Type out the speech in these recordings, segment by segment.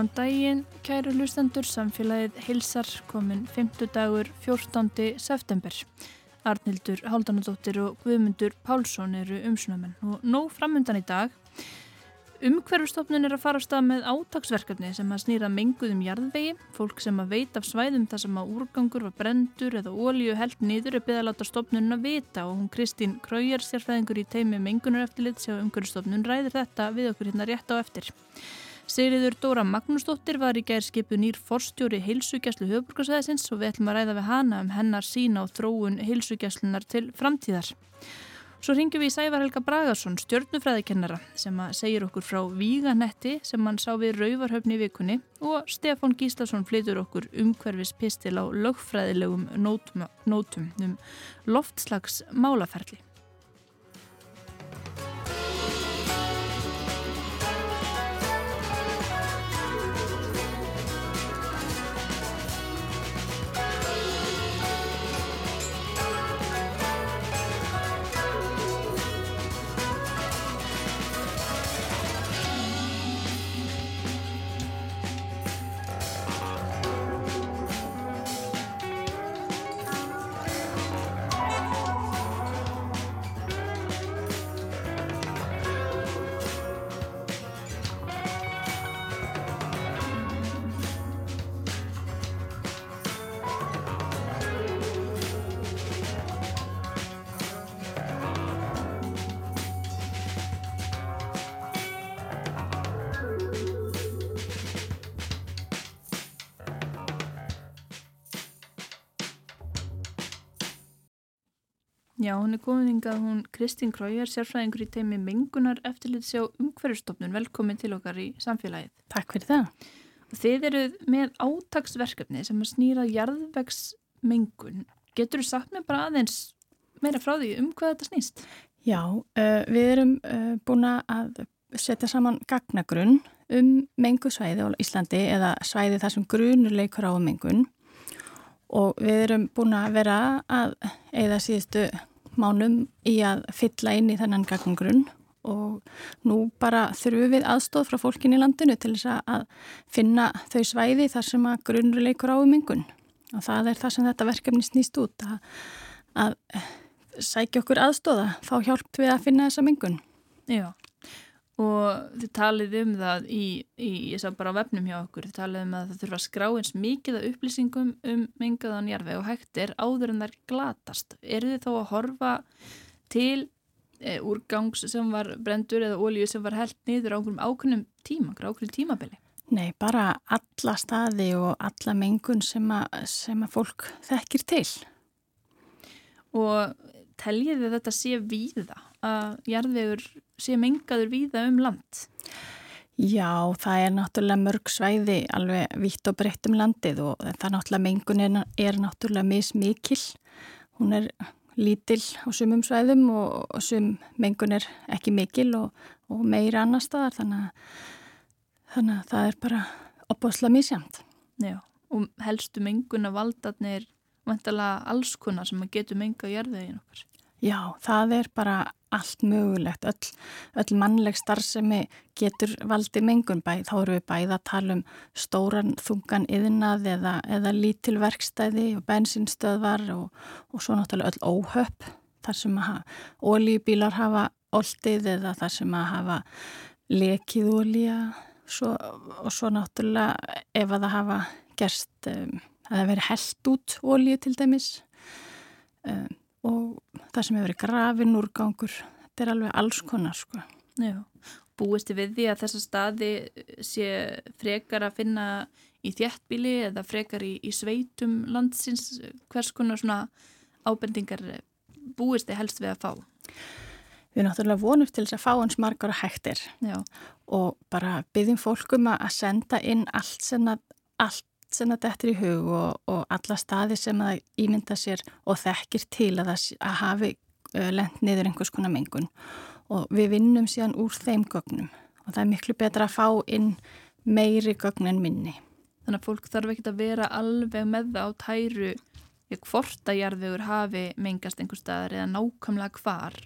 Góðan daginn, kæru lustendur, samfélagið hilsar komin 5. dagur 14. september. Arnildur Háldanadóttir og Guðmundur Pálsson eru umsnömen og nóg framöndan í dag. Umhverfustofnun er að fara stað með átagsverkefni sem að snýra menguðum jarðvegi. Fólk sem að veit af svæðum þar sem að úrgangur var brendur eða ólíu held nýður er byggða að láta stofnun að vita og hún Kristín Kraujar, sérfæðingur í teimi mengunar eftirlit, sjá umhverfustofnun ræðir þetta við okkur hérna rétt á eftir. Sigriður Dóra Magnúsdóttir var í gær skipu nýr forstjóri heilsugjæslu höfburgarsæðisins og við ætlum að ræða við hana um hennar sína og þróun heilsugjæslunar til framtíðar. Svo ringjum við í Sævar Helga Bragarsson, stjórnufræðikennara, sem segir okkur frá Víganetti sem hann sá við Rauvarhöfni í vikunni og Stefán Gíslason flytur okkur umhverfis pistil á lögfræðilegum nótum um loftslags málaferli. Já, hún er komin hingað, hún Kristín Krójar, sérfræðingur í teimi mengunar eftirlits á umhverfstofnun. Velkomin til okkar í samfélagið. Takk fyrir það. Þið eruð með átagsverkefni sem að snýra jarðvegsmengun. Getur þú sagt mér bara aðeins meira frá því um hvað þetta snýst? Já, uh, við erum uh, búin að setja saman gagnagrunn um mengusvæði á Íslandi eða svæði þar sem grunur leikur á mengun og við erum búin að vera að eða síðustu mánum í að fylla inn í þennan gagngrunn og nú bara þurfum við aðstóð frá fólkin í landinu til þess að finna þau svæði þar sem að grunnleikur áumingun og það er það sem þetta verkefni snýst út að, að sækja okkur aðstóða, fá hjálp við að finna þessa mingun. Já og þið talið um það í, í ég sá bara á vefnum hjá okkur, þið talið um að það þurfa að skrá eins mikið af upplýsingum um mengaðan jarfi og hægtir áður en þær glatast. Er þið þá að horfa til e, úrgangs sem var brendur eða ólíu sem var held niður á einhverjum ákveðnum tíma, ákveðnum tímabili? Nei, bara alla staði og alla mengun sem að, sem að fólk þekkir til. Og teljið þið þetta sé víða að jarðvegur sé mengaður víða um land? Já, það er náttúrulega mörg svæði alveg vitt og breytt um landið og það náttúrulega mengun er, er náttúrulega mismikil. Hún er lítil á sumum svæðum og, og sum mengun er ekki mikil og, og meira annar staðar þannig að, þannig að það er bara opbásla mísjamt. Já, og helstu mengun að valdarnir vantala alls konar sem að getur menga í jarðvegin okkar. Já, það er bara allt mögulegt, öll, öll mannleg starfsemi getur valdi mengun. Bæ, þá eru við bæða að tala um stóran þungan yðnað eða, eða lítilverkstæði og bensinstöðvar og, og svo náttúrulega öll óhöpp þar sem að ólíubílar hafa oldið eða þar sem að hafa lekið ólíja og svo náttúrulega ef að það hafa gerst um, að það veri held út ólíu til dæmis um, og það sem hefur verið grafin úrgangur, þetta er alveg alls konar sko. Já, búisti við því að þessa staði sé frekar að finna í þjættbíli eða frekar í, í sveitum landsins, hvers konar svona ábendingar búisti helst við að fá? Við náttúrulega vonum til þess að fá hans margar og hægtir Já. og bara byggjum fólkum að senda inn allt sem að allt sem þetta eftir í hug og, og alla staði sem það ímynda sér og þekkir til að það að hafi lent niður einhvers konar mengun og við vinnum síðan úr þeim gögnum og það er miklu betra að fá inn meiri gögn en minni. Þannig að fólk þarf ekki að vera alveg með það á tæru hvort að jarðvegur hafi mengast einhver staðar eða nákvæmlega hvar?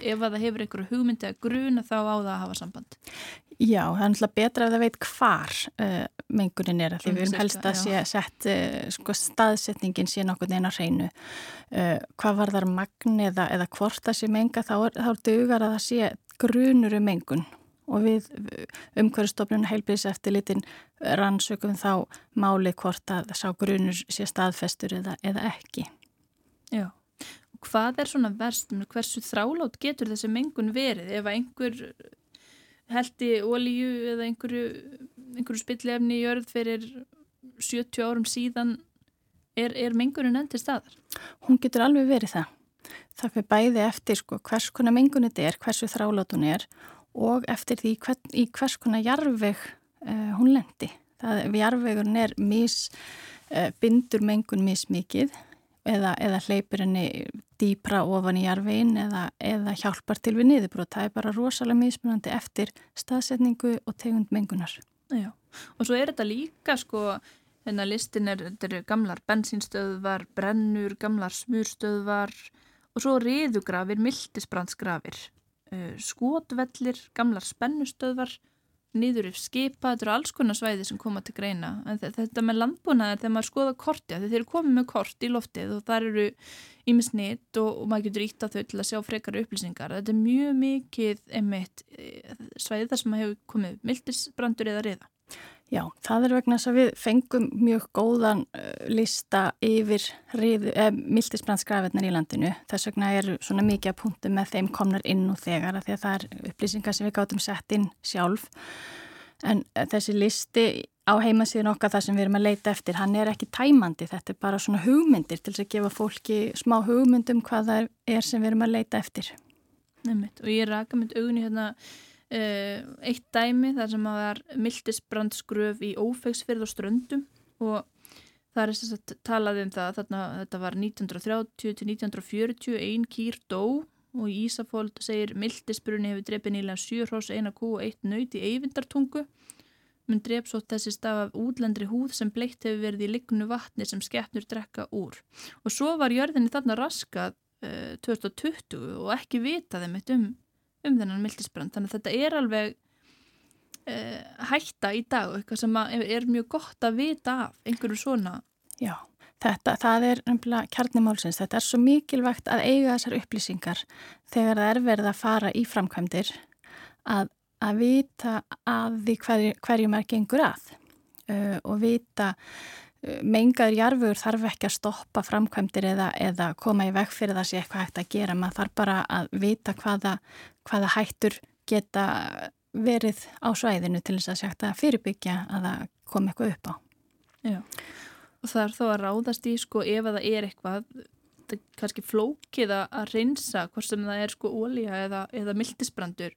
ef að það hefur einhverju hugmyndi að gruna þá á það að hafa samband. Já, það er náttúrulega betra ef það veit hvar uh, mengunin er, því við erum helst að sé sett, uh, sko, staðsetningin sé nokkur neina hreinu. Uh, hvað var þar magn eða, eða hvort það sé menga, þá er, þá er dugar að það sé grunur um mengun. Og við umhverjastofnun heilbíðis eftir litin rannsökum þá máli hvort að sá grunur sé staðfestur eða, eða ekki. Já, hvað er svona verst, hversu þrálátt getur þessi mengun verið? Ef einhver heldi ólíu eða einhverju, einhverju spillefni í jörð fyrir 70 árum síðan er, er mengunin enn til staðar? Hún getur alveg verið það. Það fyrir bæði eftir sko, hvers konar mengun þetta er, hversu þrálátt hún er og eftir því hvern, í hvers konar jarfveg uh, hún lendi. Jarfvegurinn er mis, uh, bindur mengun mismikið eða, eða hleypur henni dýpra ofan í jarfveginn eða, eða hjálpar til við niðurbrót. Það er bara rosalega mismunandi eftir staðsetningu og tegund mengunar. Já, og svo er þetta líka sko, hérna listin er, eru gamlar bensínstöðvar, brennur, gamlar smurstöðvar og svo riðugrafir, mildisbrandsgrafir uh, skotvellir, gamlar spennustöðvar, niður yfir skipa, þetta eru alls konar svæði sem koma til greina. En þetta með landbúnaðar þegar maður skoða korti, þeir eru komið með kort í loftið og þar eru ímisnitt og, og maður getur ítt á þau til að sjá frekar upplýsingar. Þetta er mjög mikið einmitt eh, svæði þar sem maður hefur komið mildisbrandur eða riða. Já, það er vegna þess að við fengum mjög góðan uh, lista yfir eh, mildisbrandsgrafirnar í landinu. Þess vegna er svona mikið að punktu með þeim komnar inn og þegar að því að það er upplýsingar sem við gáttum sett inn sjálf. En uh, þessi listi á heimasíðin okkar þar sem við erum að leita eftir, hann er ekki tæmandi. Þetta er bara svona hugmyndir til þess að gefa fólki smá hugmyndum hvað það er sem við erum að leita eftir. Nefnitt og ég raka mynd augunni hérna eitt dæmi þar sem að var mildisbrandsgröf í ófegsfyrð og ströndum og það er þess að talaði um það þarna þetta var 1930 til 1940 ein kýr dó og í Ísafóld segir mildisbrunni hefur drefið nýlega 7 hrós, 1 kú og 1 nöyt í eyvindartungu. Mun dref svo þessi staf af útlendri húð sem bleitt hefur verið í lignu vatni sem skeppnur drekka úr. Og svo var jörðinni þarna raskað uh, 2020 og ekki vitaði mitt um um þennan mildisbrand þannig að þetta er alveg uh, hætta í dag eitthvað sem er mjög gott að vita af einhverju svona. Já, þetta, það er umfélag kjarnimálsins þetta er svo mikilvægt að eiga þessar upplýsingar þegar það er verið að fara í framkvæmdir að, að vita að því hverju, hverju maður gengur að uh, og vita mengaður jarfur þarf ekki að stoppa framkvæmdir eða, eða koma í veg fyrir það sé eitthvað hægt að gera, maður þarf bara að vita hvaða, hvaða hættur geta verið á svæðinu til þess að segja fyrirbyggja að það kom eitthvað upp á. Já, og það er þó að ráðast í sko ef að það er eitthvað, það er kannski flókið að reynsa hvort sem það er sko ólíja eða, eða mildisbrandur,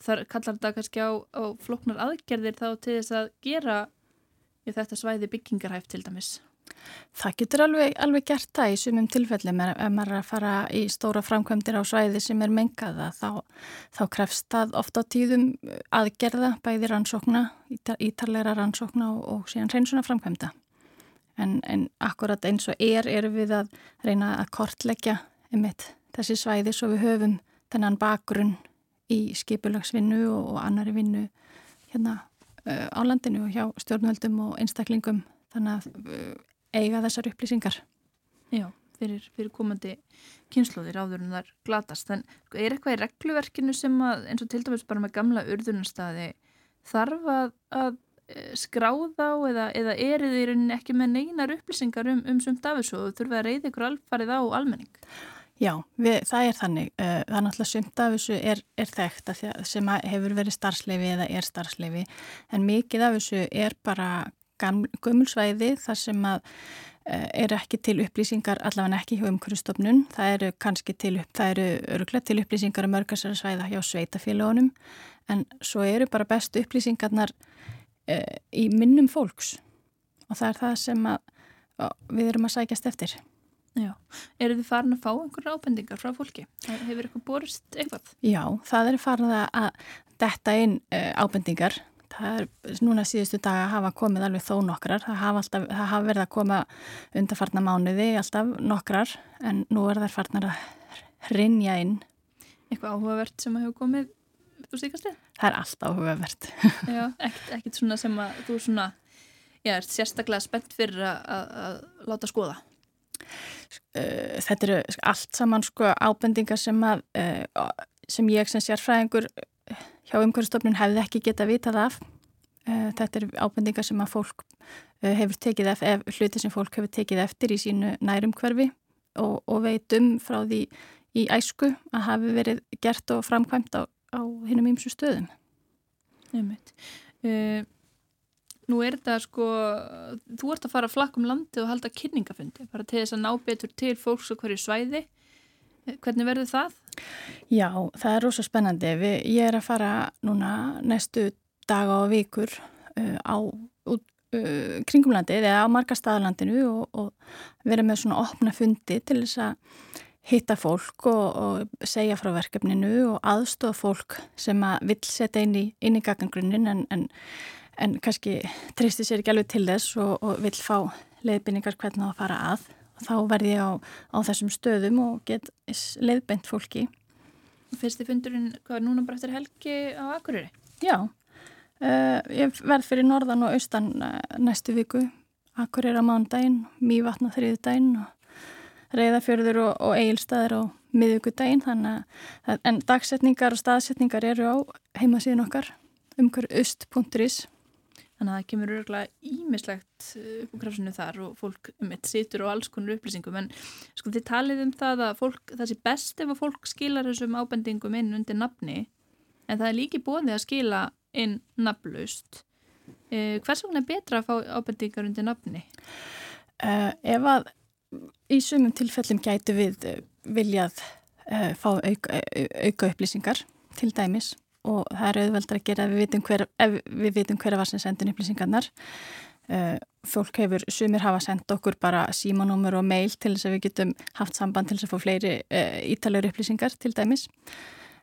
þar kallar þetta kannski á, á flóknar aðgerðir þá til þess að gera í þetta svæði byggingarhæft til dæmis? Það getur alveg, alveg gert það í sumum tilfellum ef maður er að fara í stóra framkvæmdir á svæði sem er mengaða þá, þá krefst það ofta á tíðum aðgerða bæði rannsókna, ítarleira rannsókna og, og síðan reynsuna framkvæmda. En, en akkurat eins og er eru við að reyna að kortleggja einmitt þessi svæði svo við höfum þennan bakgrunn í skipulagsvinnu og, annari vinnu hérna á landinu og hjá stjórnvöldum og einstaklingum þannig að uh, eiga þessar upplýsingar. Já, fyrir, fyrir komandi kynnslóðir áður en þar glatast. En er eitthvað í regluverkinu sem að eins og til dæmis bara með gamla urðunarstaði þarf að, að eh, skráða á eða, eða er þið ekki með neinar upplýsingar um, um sumt af þessu og þurfa að reyða ykkur alfarið á almenning? Já, við, það er þannig. Eh, það er náttúrulega sumt af þessu er, er þekkt sem hefur verið starfsleifi eða er starfsleifi en mikið af þessu er bara gömulsvæði þar sem að eh, eru ekki til upplýsingar allavega ekki hjá umhverjastofnun. Það eru kannski til, öruglega til upplýsingar um örgarsara svæða hjá sveitafélagunum en svo eru bara bestu upplýsingarnar e, í minnum fólks og það er það sem að, við erum að sækjast eftir. Já, eru þið farin að fá einhverja ábendingar frá fólki? Hefur eitthvað borist eitthvað? Já, það er farin að detta inn uh, ábendingar. Það er núna síðustu dag að hafa komið alveg þó nokkrar. Það hafa, alltaf, það hafa verið að koma undarfarna mánuði alltaf nokkrar en nú er það farnar að rinja inn. Eitthvað áhugavert sem að hefur komið þú síkast þið? Það er allt áhugavert. Já, ekkert, svona sem að þú svona, já, ert sérstaklega spennt fyrir að, að láta skoða. Uh, þetta eru allt saman sko ábendingar sem að uh, sem ég sem sérfræðingur hjá umhverfstofnun hefði ekki geta vitað af. Uh, þetta eru ábendingar sem að fólk hefur tekið eftir, hluti sem fólk hefur tekið eftir í sínu nærumhverfi og, og veit um frá því í æsku að hafi verið gert og framkvæmt á, á hinnum ímsu stöðum. Nefnitt. Nú er þetta sko, þú ert að fara flakkum landi og halda kynningafundi bara til þess að ná betur til fólks og hverju svæði. Hvernig verður það? Já, það er rosa spennandi. Vi, ég er að fara núna næstu daga og vikur uh, á út, uh, kringumlandið eða á margastaðalandinu og, og vera með svona opna fundi til þess að hitta fólk og, og segja frá verkefninu og aðstofa fólk sem að vil setja inn í, í gagangrunnin en, en en kannski tristir sér ekki alveg til þess og, og vil fá leiðbynningar hvernig það fara að og þá verði ég á, á þessum stöðum og get leiðbynd fólki. Fyrsti fundurinn, hvað er núna bara eftir helgi á Akureyri? Já, uh, ég verð fyrir norðan og austan uh, næstu viku. Akureyri á mándaginn, Mývatna þriðdaginn og Reyðafjörður og, og Egilstaður á miðugudaginn en dagsetningar og staðsetningar eru á heimasíðun okkar umhverjust.is Þannig að það kemur örgulega ímislegt uh, upp á krafsinu þar og fólk eitt situr og alls konar upplýsingum en sko þið talið um það að fólk, það sé best ef að fólk skilar þessum ábendingum inn undir nafni en það er líki bóðið að skila inn nafnlaust. Uh, hvers vegna er betra að fá ábendingar undir nafni? Uh, ef að í sumum tilfellum gætu við uh, viljað uh, fá auka, auka upplýsingar til dæmis og það er auðveldar að gera ef við vitum hver, við vitum hver var sem sendin upplýsingarnar. Uh, fólk hefur, sumir hafa sendt okkur bara símanúmur og mail til þess að við getum haft samband til þess að fá fleiri uh, ítalur upplýsingar til dæmis.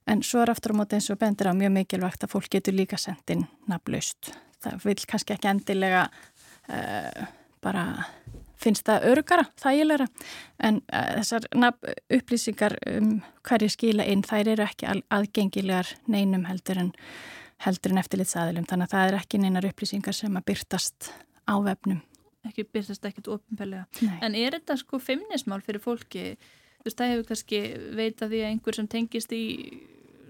En svo er aftur á móti eins og bendur á mjög mikilvægt að fólk getur líka sendin nafnlaust. Það vil kannski ekki endilega uh, bara finnst það örugara, þægilegra. En uh, þessar upplýsingar um hverju skila inn þær eru ekki aðgengilegar neinum heldur en, heldur en eftirlitsaðilum. Þannig að það er ekki neinar upplýsingar sem að byrtast á vefnum. Ekki byrtast ekkit ofinpellega en er þetta sko feimnismál fyrir fólki? Þú veist það hefur kannski veita því að einhver sem tengist í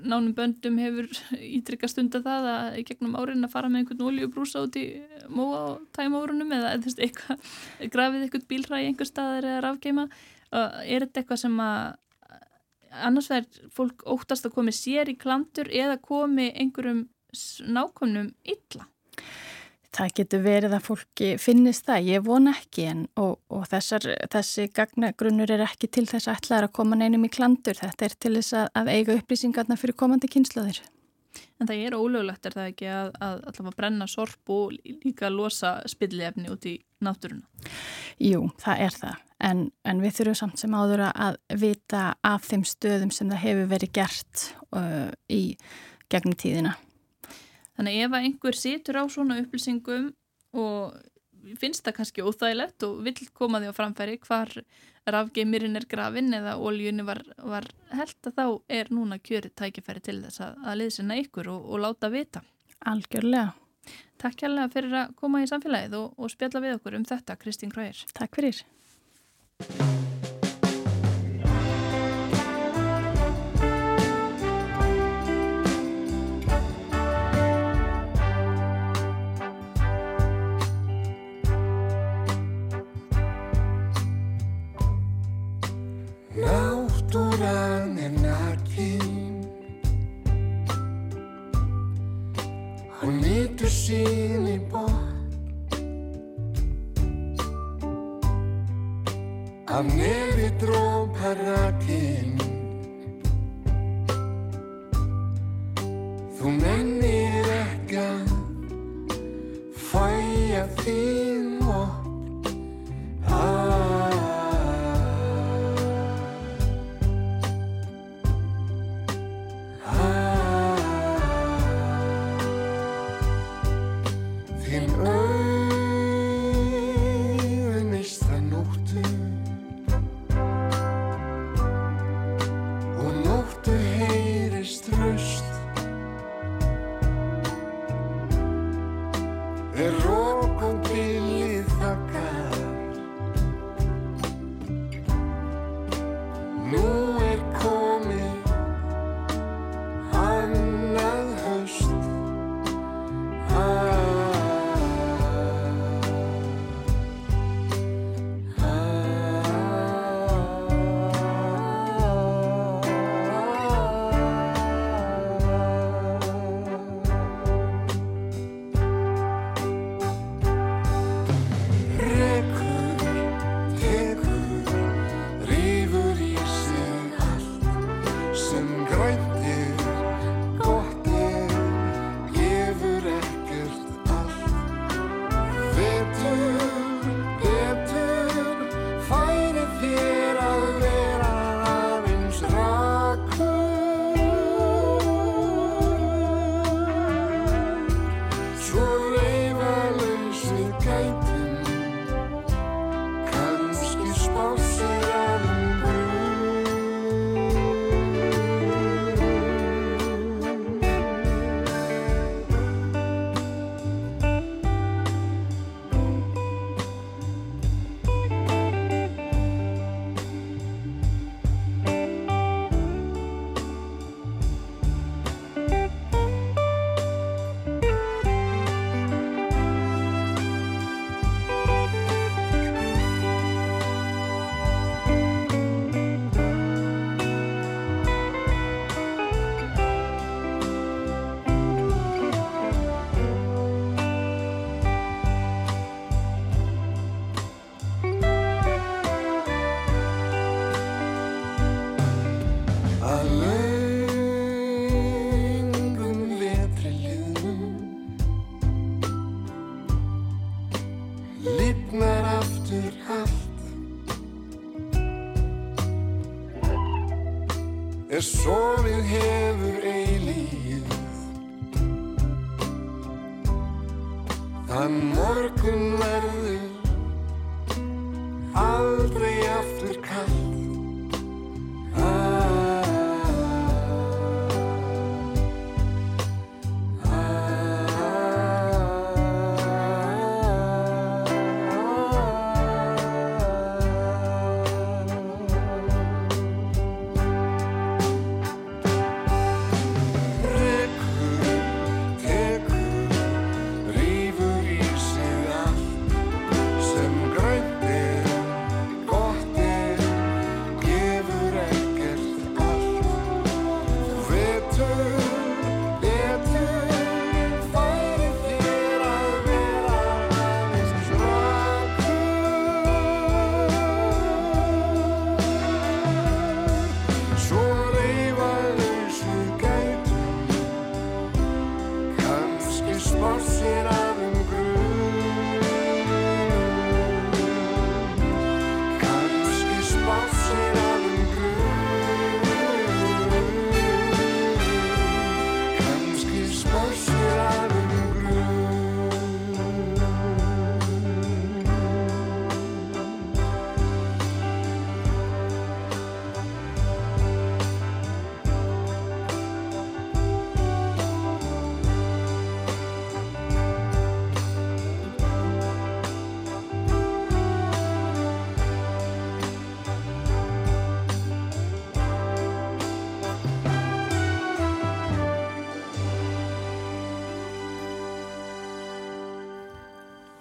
nánum böndum hefur ítrykka stunda það að gegnum árin að fara með einhvern oljubrúsa út í móa og tæmórunum eða þú veist, eitthvað, grafið einhvern bílræði einhver staðar eða rafgeima er þetta eitthvað sem að annars verður fólk óttast að komi sér í klantur eða komi einhverjum nákvæmnum illa? Það getur verið að fólki finnist það, ég von ekki en og, og þessar, þessi gagnagrunnur er ekki til þess að ætlaður að koma neinum í klandur, þetta er til þess að, að eiga upplýsingarna fyrir komandi kynslaðir. En það er ólöglegt er það ekki að, að alltaf að brenna sorp og líka losa spillefni út í náttúruna? Jú, það er það, en, en við þurfum samt sem áður að vita af þeim stöðum sem það hefur verið gert uh, í gegnum tíðina. Þannig ef einhver situr á svona upplýsingum og finnst það kannski óþægilegt og vill koma því á framfæri hvar rafgeimirinn er grafin eða óljunni var, var held að þá er núna kjörið tækifæri til þess að, að liðsina ykkur og, og láta vita. Algjörlega. Takk kærlega fyrir að koma í samfélagið og, og spjalla við okkur um þetta, Kristín Kræðir. Takk fyrir.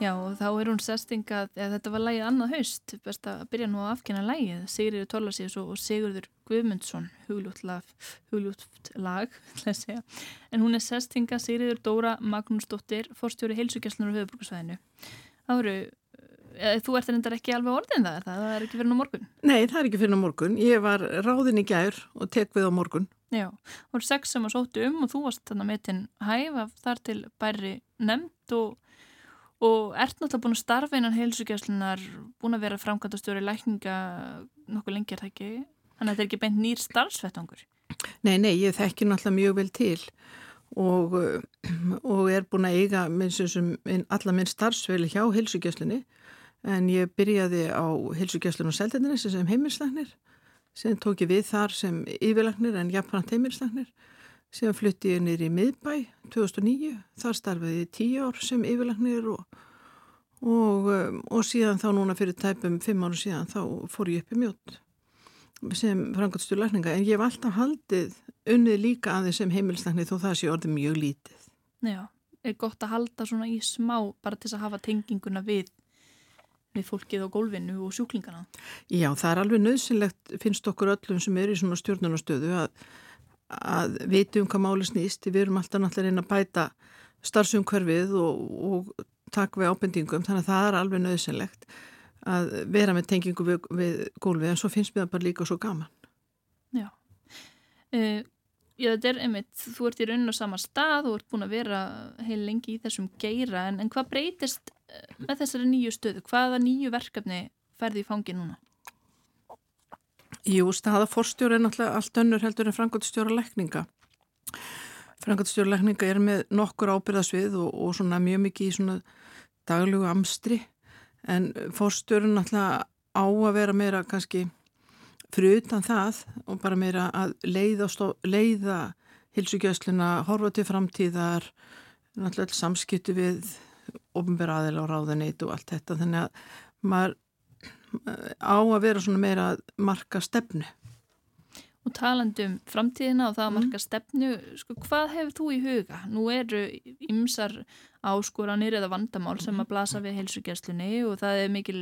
Já, og þá er hún sestingað, eða þetta var lægið annað haust, best að byrja nú að afkynna lægið, Sigriður Tólasíðs og Sigurður Guðmundsson, hugljótt lag, að. En hún er sestingað Sigriður Dóra Magnúsdóttir, forstjóri heilsugjastlunar á höfuborgarsvæðinu. Það voru, eða, þú ert reyndar ekki alveg orðin það, það er ekki fyrir nú morgun. Nei, það er ekki fyrir á morgun. Ég var ráðin í gær og tek við á morgun. Já, það voru sex sem að sóttu um og þú varst þarna metin hæf af þar til bæri nefnd og og ert náttúrulega búin að starfa innan heilsugjastlunar, búin að vera framkvæmtastjóri lækninga nokkuð lengjar það ekki, þannig að þetta er ekki beint nýr starfsvettangur. Nei, nei, ég þekki náttúrulega mjög vel til og, og er búin að eiga sem, minn, starfsveli hjá heilsugjastlunni en ég byrjaði á heilsugjastlun og seldendinni sem heimilslagnir sem tók ég við þar sem yfirlagnir en jafnframt heimilslagnir síðan flutti ég nýri í miðbæ 2009, þar starfaði ég tíu ár sem yfirlagnir og, og, um, og síðan þá núna fyrir tæpum fimm áru síðan þá fór ég upp í mjótt sem frangatstur lækninga en ég hef alltaf haldið unnið líka aðeins sem heimilslækni þó það sé orðið mjög lítið. Já, er gott að halda svona í smá bara til að hafa tenginguna við við fólkið á gólfinu og sjúklingana. Já, það er alveg nöðsynlegt finnst okkur öllum sem er í svona stjórnunastöðu að, að veitum hvað máli snýst. Við erum alltaf náttúrulega reyna að bæta starfsumkverfið og, og takk við ábendingum þannig að það er alveg nöðsynlegt að vera með tengingu við, við gólfið en svo finnst mér það bara líka svo gaman. Já. Uh, já, þetta er einmitt, þú ert í raun og sama stað og ert búin að vera heil lengi í þessum geira en, en hvað breytist uh, með þessari nýju stöðu? Hvaða nýju verkefni ferði í fangi núna? Jú, staða forstjóra er náttúrulega allt önnur heldur en frangotstjóra lekninga. Frangotstjóra lekninga er með nokkur ábyrðasvið og, og svona mjög mikið í svona daglugu amstri en forstjórun náttúrulega á að vera meira kannski fyrir utan það og bara meira að leiða, leiða hilsugjösluna, horfa til framtíðar, náttúrulega samskipti við ofnbæra aðeila á ráðaneit og allt þetta þannig að maður á að vera svona meira marka stefnu. Og talandum framtíðina og það að mm. marka stefnu, sko, hvað hefur þú í huga? Nú eru ymsar áskoranir eða vandamál sem að blasa við heilsugjastlunni og það er mikil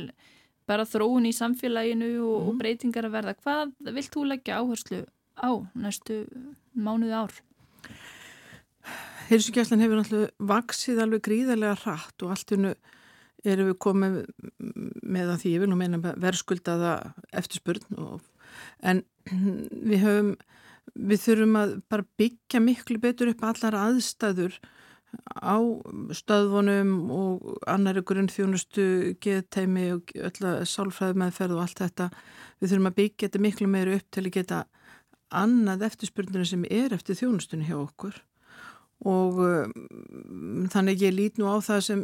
bara þróun í samfélaginu og, mm. og breytingar að verða. Hvað vilt þú leggja áherslu á næstu mánuði ár? Heilsugjastlan hefur náttúrulega vaksið alveg gríðarlega hratt og allt innu erum við komið með að því ég vil nú meina verðskuldaða eftirspurn og, en við höfum við þurfum að bara byggja miklu betur upp allar aðstæður á stöðvonum og annari grunnþjónustu geðteimi og öll sálfræði meðferð og allt þetta. Við þurfum að byggja þetta miklu meira upp til að geta annað eftirspurninu sem er eftir þjónustunni hjá okkur og um, þannig ég lít nú á það sem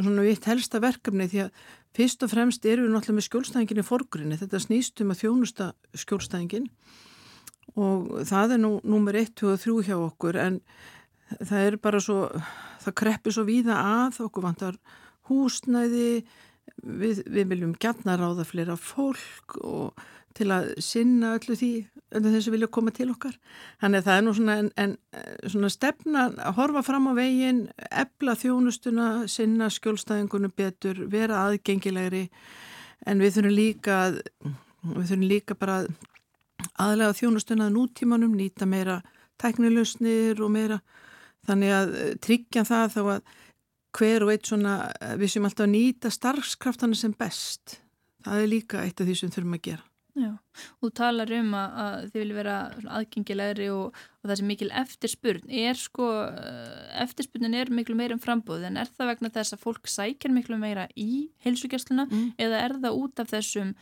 svona vitt helsta verkefni því að fyrst og fremst eru við náttúrulega með skjólstæðingin í forgrinni, þetta snýst um að þjónusta skjólstæðingin og það er nú nummer 1, 2 og 3 hjá okkur en það er bara svo, það kreppir svo víða að, okkur vantar húsnæði, við, við viljum gætna ráða fleira fólk og til að sinna öllu því öllu þessu vilja koma til okkar. Þannig að það er nú svona, en, en, svona stefna að horfa fram á veginn ebla þjónustuna, sinna skjólstæðingunum betur, vera aðgengilegri. En við þurfum líka við þurfum líka bara aðlega þjónustuna að nútímanum nýta meira tæknilusnir og meira. Þannig að tryggja það þá að hver og eitt svona við sem alltaf nýta starfskraftana sem best. Það er líka eitt af því sem þurfum að gera Já, og þú talar um að, að þið vilja vera aðgengilegri og, og það sem mikil eftirspurn er sko, eh, eftirspurnin er miklu meira um frambóð en er það vegna þess að fólk sækjar miklu meira í heilsugjastluna mm. eða er það út af þessum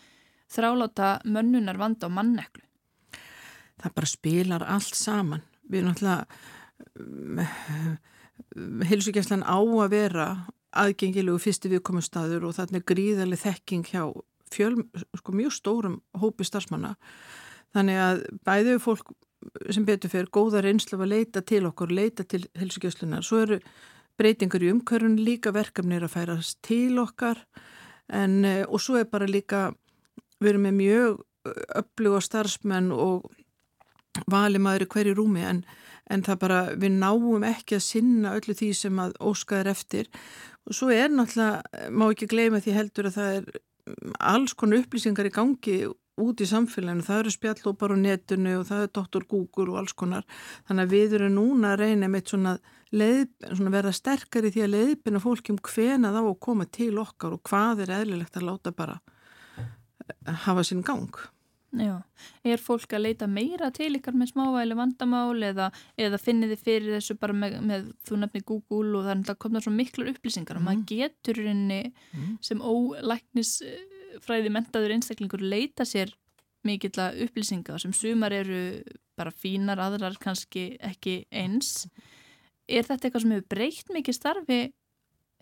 þráláta mönnunar vanda og manneklu? Það bara spilar allt saman. Við náttúrulega heilsugjastlan á að vera aðgengilegu fyrstu viðkomustadur og þarna gríðarlega þekking hjá fjöl, sko, mjög stórum hópi starfsmanna. Þannig að bæðið fólk sem betur fyrir góða reynslu að leita til okkur, leita til helsugjöslunar svo eru breytingar í umkörun líka verkefnir að færast til okkar. En, eh, og svo er bara líka við erum með mjög öfluga starfsmenn og valimæður í hverju rúmi en, en það bara við náum ekki að sinna öllu því sem að óskaður eftir. Og svo er náttúrulega, má ekki gleyma því heldur að það er alls konar upplýsingar í gangi út í samfélaginu, það eru spjallópar á netinu og það er Dr. Google og alls konar þannig að við erum núna að reyna með svona, svona verða sterkari því að leiðbina fólkjum hvena þá að koma til okkar og hvað er eðlilegt að láta bara hafa sín gang Já, er fólk að leita meira til ykkar með smávæli vandamál eða, eða finnir þið fyrir þessu bara með, með þú nefnir Google og það er komna svo miklu upplýsingar og maður mm. getur henni mm. sem ólæknisfræði mentaður einstaklingur leita sér mikill að upplýsinga sem sumar eru bara fínar, aðrar kannski ekki eins. Er þetta eitthvað sem hefur breykt mikið starfi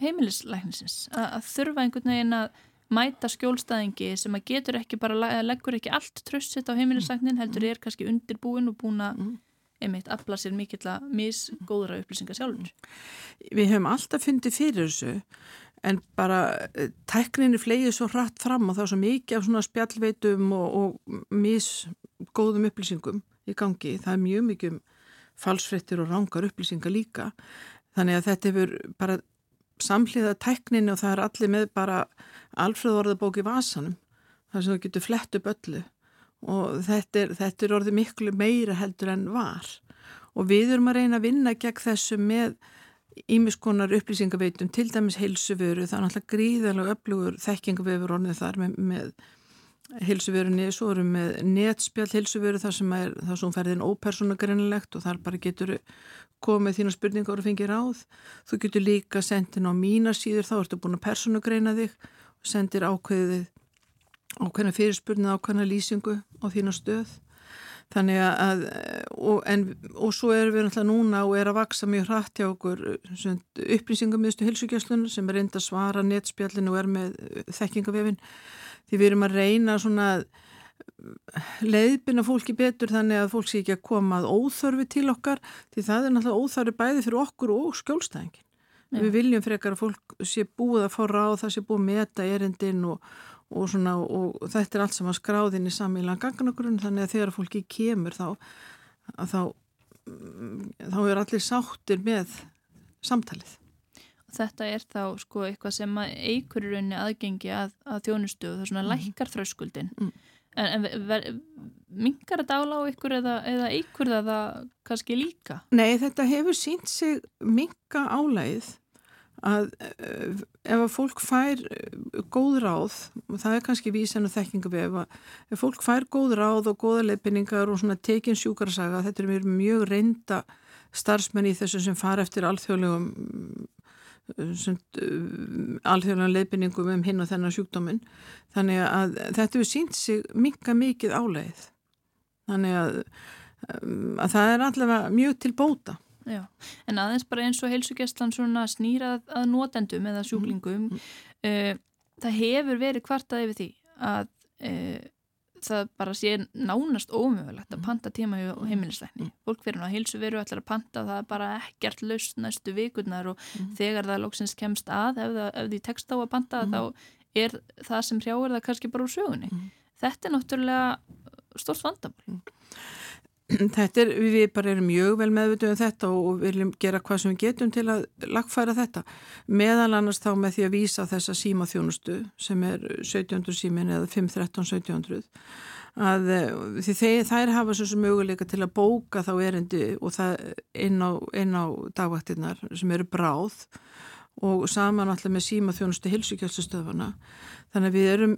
heimilislæknisins að, að þurfa einhvern veginn að mæta skjólstæðingi sem að getur ekki bara, leggur ekki allt tröstsitt á heimilisagnin heldur mm. er kannski undirbúin og búin að mm. einmitt afla sér mikill að misgóðra upplýsingar sjálfur. Við hefum alltaf fundið fyrir þessu en bara eh, tækninni flegið svo hratt fram og það er svo mikið af svona spjallveitum og, og misgóðum upplýsingum í gangi. Það er mjög mikið um falsfrettir og rángar upplýsingar líka. Þannig að þetta hefur bara samhliða tækninni og það er allir með bara alfreðorðabók í vasanum. Það sem þú getur flett upp öllu og þetta er, þetta er orðið miklu meira heldur en var og við erum að reyna að vinna gegn þessu með ímiskonar upplýsingaveitum, til dæmis heilsuvöru, það er náttúrulega gríðalega öflugur þekkingavefur orðið þar með, með heilsuvörunni, svo erum við netspjall heilsuvöru þar sem er það sem ferðin ópersonagrenilegt og þar bara getur komið þína spurningar og fengið ráð. Þú getur líka sendin á mína síður, þá ertu búin að personagreina þig og sendir ákveðið ákveðna fyrirspurnið, ákveðna lýsingu á þína stöð. Þannig að, og, en, og svo erum við náttúrulega núna og er að vaksa mjög hratt hjá okkur upplýsingamiðstu hilsugjastlunum sem er reynd að svara netspjallinu og er með þekkingavefin. Því við erum að reyna svona leiðbina fólki betur þannig að fólk sé ekki að koma að óþörfi til okkar því það er náttúrulega óþörfi bæði fyrir okkur og skjólstæðingin. Við viljum frekar að fólk sé búið að fá ráð, það sé búið að meta erindin og og, svona, og þetta er allt sem að skráðin í samílan ganganagrunn þannig að þegar fólki kemur þá þá, þá er allir sáttir með samtalið. Þetta er þá sko eitthvað sem eigur í rauninni aðgengi að, að þjónustu og það svona mm. lækkar þröskuldin mm. en, en mingar þetta ála á ykkur eða, eða eigur það kannski líka? Nei, þetta hefur sínt sig minga álægið að eh, ef að fólk fær eh, góð ráð, og það er kannski vísan og þekkingabef, ef fólk fær góð ráð og góða leipinningar og svona tekin sjúkarsaga, þetta er mjög reynda starfsmenn í þessu sem fara eftir alþjóðlegum eh, alþjóðlegum leipinningum um hinn og þennan sjúkdóminn. Þannig að þetta hefur sínt sig minga mikið áleið þannig að, að það er allavega mjög til bóta. Já, en aðeins bara eins og heilsugjastlan snýrað að notendum eða sjúklingum mm. uh, það hefur verið kvartað yfir því að uh, það bara sé nánast ómögulegt að panta tíma hjá heimilisleikni. Mm. Fólk fyrir að heilsu veru allar að panta það er bara ekkert laust næstu vikurnar og mm. þegar það lóksins kemst að ef, það, ef því tekst á að panta mm. þá er það sem hrjáir það kannski bara úr sögunni. Mm. Þetta er náttúrulega stort vandamál. Þetta er, við bara erum mjög vel meðvituð um þetta og viljum gera hvað sem við getum til að lagfæra þetta. Meðal annars þá með því að vísa þessa símaþjónustu sem er 1700 símin eða 513-1700 að eh, því þeir, þær hafa svo sem möguleika til að bóka þá erindi og það inn á, á dagvaktinnar sem eru bráð og saman alltaf með símaþjónustu hilsukjálsastöfana. Þannig að við erum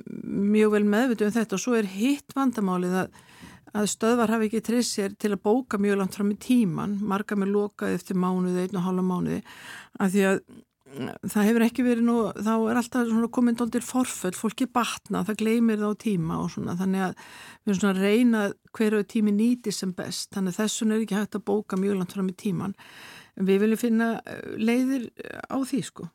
mjög vel meðvituð um þetta og svo er hitt vandamálið að að stöðvar hafi ekki trist sér til að bóka mjög langt fram í tíman, marga með lokaði eftir mánuði, einn og hálfa mánuði að því að mm, það hefur ekki verið nú, þá er alltaf komin doldir forföll, fólki batna, það gleymir það á tíma og svona, þannig að við erum svona að reyna hverju tími nýti sem best, þannig að þessun er ekki hægt að bóka mjög langt fram í tíman en við viljum finna eh, leiðir á því sko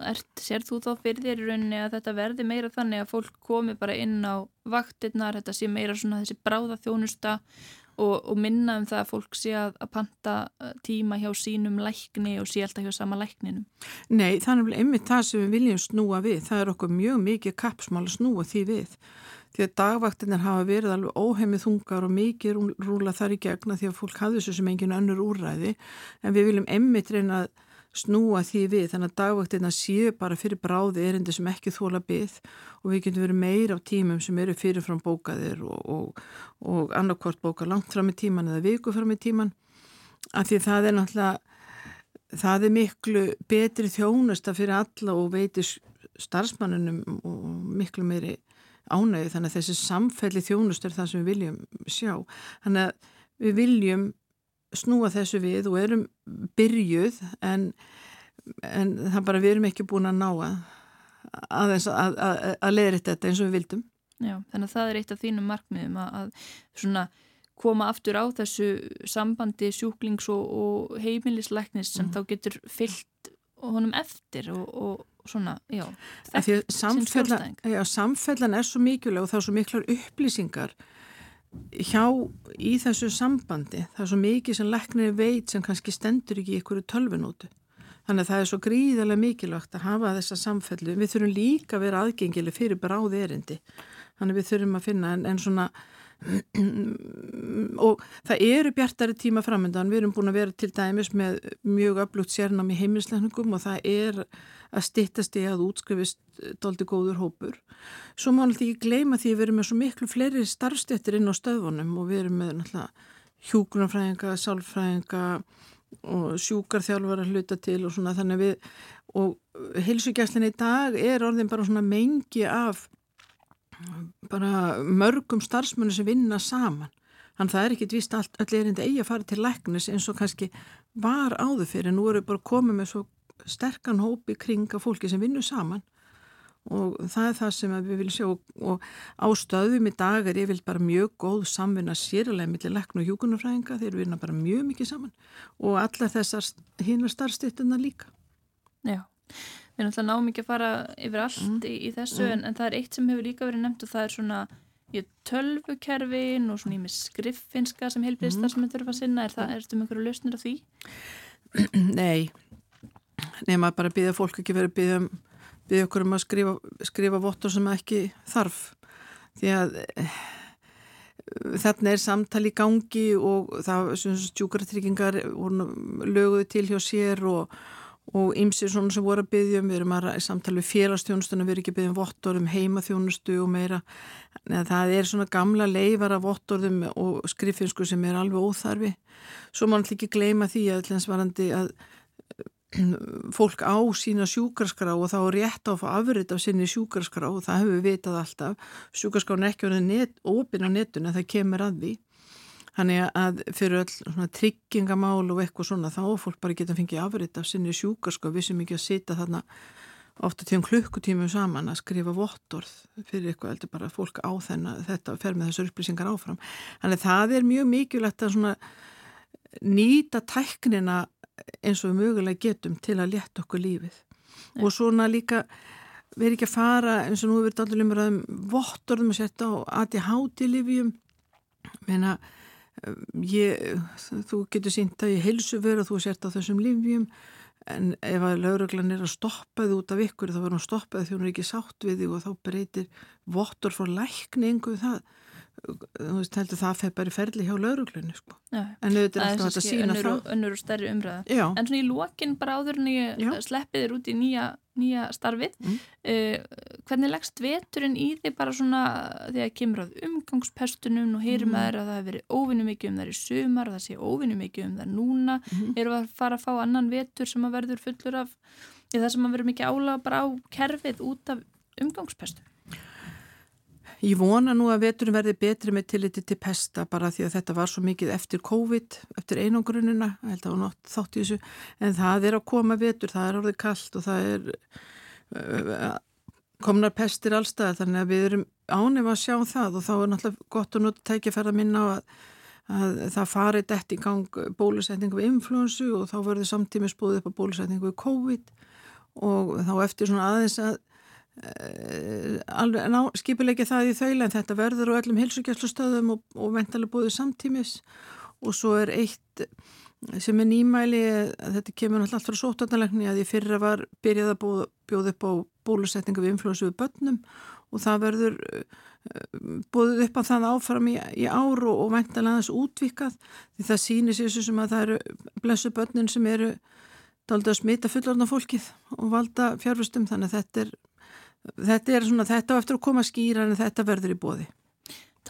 Er, sér þú þá fyrir þér í rauninni að þetta verði meira þannig að fólk komi bara inn á vaktirnar, þetta sé meira svona þessi bráða þjónusta og, og minna um það að fólk sé að, að panta uh, tíma hjá sínum lækni og sé alltaf hjá sama lækninum? Nei, þannig að einmitt það sem við viljum snúa við, það er okkur mjög mikið kappsmál að snúa því við. Því að dagvaktinnar hafa verið alveg óheimið þungar og mikið rúla þar í gegna því að fólk hafði þessu sem engin önnur úræði en við viljum einmitt reyna að snúa því við þannig að dagvaktina séu bara fyrir bráði erindi sem ekki þóla byggð og við getum verið meira á tímum sem eru fyrirfram bókaðir og, og, og annarkvort bóka langt fram í tíman eða viku fram í tíman af því það er náttúrulega það er miklu betri þjónusta fyrir alla og veitir starfsmannunum og miklu meiri ánægi þannig að þessi samfelli þjónust er það sem við viljum sjá. Þannig að við viljum snúa þessu við og erum byrjuð en, en það bara við erum ekki búin að ná að, að, að, að leðra þetta eins og við vildum. Já, þannig að það er eitt af þínum markmiðum að svona koma aftur á þessu sambandi sjúklings og, og heimilisleiknis sem mm. þá getur fyllt honum eftir og, og svona, já, þetta er samfellan, samfellan er svo mikilvæg og þá er svo miklar upplýsingar hjá í þessu sambandi, það er svo mikið sem leknir veit sem kannski stendur ekki í einhverju tölvinótu. Þannig að það er svo gríðarlega mikilvægt að hafa þessa samfellu. Við þurfum líka að vera aðgengileg fyrir bráð erindi. Þannig við þurfum að finna en, en svona og það eru bjartari tíma framöndan. Við erum búin að vera til dæmis með mjög öflugt sérnam í heimilislegningum og það er að stittast í að útskrifist doldi góður hópur. Svo má náttúrulega ekki gleyma því við erum með svo miklu fleiri starfstettir inn á stöðvunum og við erum með náttúrulega hjúkunarfræðinga, sálfræðinga og sjúkarþjálfar að hluta til og svona þannig við og heilsugjæslinni í dag er orðin bara svona mengi af bara mörgum starfsmönu sem vinna saman. Þannig það er ekkit vist allt öll erindi eigi að fara til læknis eins og kannski var áður fyrir nú eru bara komið með svo sterkan hópi kringa fólki sem vinnu saman. Og það er það sem við viljum sjá. Og á stöðum í dag er ég vil bara mjög góð samvinna sérlega millir leikn og hjúkunarfræðinga þeir vinna bara mjög mikið saman. Og allar þessar hinnar starfstittina líka. Já, við erum alltaf ná mikið að fara yfir allt mm. í, í þessu mm. en, en það er eitt sem hefur líka verið nefnt og það er svona tölvukerfin og svona í með skriffinska sem heilbíðistar mm. sem þetta eru að sinna er það, erstu með einhverju lausnir af því? Nei nema bara býða fólk ekki verið býða, býða okkur um að skrifa, skrifa vottur sem ekki þarf því að eh, þarna er samtali í gangi og það stjúkartryggingar löguði til hjá sér og og ymsir svona sem voru að byggja um, við erum að samtala við félagsþjónustunum, við erum ekki að byggja um vottorðum heimaþjónustu og meira. Það er svona gamla leifar af vottorðum og skrifinsku sem er alveg óþarfi. Svo mann ekki gleyma því að, að fólk á sína sjúkarskrá og þá er rétt á að fá afrið af sinni sjúkarskrá og það hefur við vitað alltaf. Sjúkarskráin er ekki opin á netun en það kemur að því þannig að fyrir öll tryggingamál og eitthvað svona þá fólk bara geta fengið afrið af sinni sjúkarskrá við sem ekki að sita þarna ofta tíum klukkutímum saman að skrifa vottorð fyrir eitthvað heldur bara fólk á þennan þetta fer með þessu upplýsingar áfram. Þannig að það er mjög mikilvægt að nýta tæknina eins og við mögulega getum til að leta okkur lífið. Nei. og svona líka verið ekki að fara eins og nú verið allir umræðum vottorðum að setja á ADHD-livjum meina ég, þú getur sínt að ég helsu verið að þú sért á þessum livjum en ef að lauruglan er að stoppa þið út af ykkur þá verður hún stoppað því hún er ekki sátt við þig og þá breytir vottor fór lækningu það þú veist, heldur það feð bara í ferli hjá lauruglunni sko. en auðvitað er alltaf að sína önnur, það önnur og stærri umræða Já. en svona í lokin bara áður en ég sleppið þér út í nýja, nýja starfið mm. uh, hvernig leggst veturinn í þig bara svona þegar kemur að umgangspestunum og heyrum mm. að það hefur verið óvinni mikið um það í sumar og það sé óvinni mikið um það núna mm. eru að fara að fá annan vetur sem að verður fullur af það sem að verður mikið álaga bara á kerfið út af umgangspestum Ég vona nú að veturinn verði betri með tilliti til pesta bara því að þetta var svo mikið eftir COVID, eftir einangrunina, ég held að var nátt þátt í þessu, en það er að koma vetur, það er orðið kallt og það er uh, komnar pestir allstað þannig að við erum ánum að sjá það og þá er náttúrulega gott að nota tækifæra minna á að, að það farið dætt í gang bólusetningu við influensu og þá verður samtímis búið upp á bólusetningu við COVID. Og þá eftir svona aðeins að Eh, alveg ná, skipilegja það í þaula en þetta verður á öllum hilsugjastlustöðum og, og ventalega búið samtímis. Og svo er eitt sem er nýmæli þetta kemur alltaf frá sótarnalegni að ég fyrra var byrjað að bjóða upp á bólusetningu við inflóðs við börnum. Og það verður eh, búið upp á það áfram í, í áru og ventalega þess útvikað því það sýnir sér sem að það eru blessu börnin sem eru daldi að smita fullorna fólkið og valda fjárfustum þannig að þetta er þetta er svona, þetta á eftir að koma skýra en þetta verður í bóði.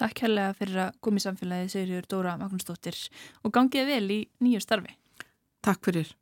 Takk helga fyrir að koma í samfélagi, segir Dóra Magnúsdóttir og gangið vel í nýju starfi. Takk fyrir.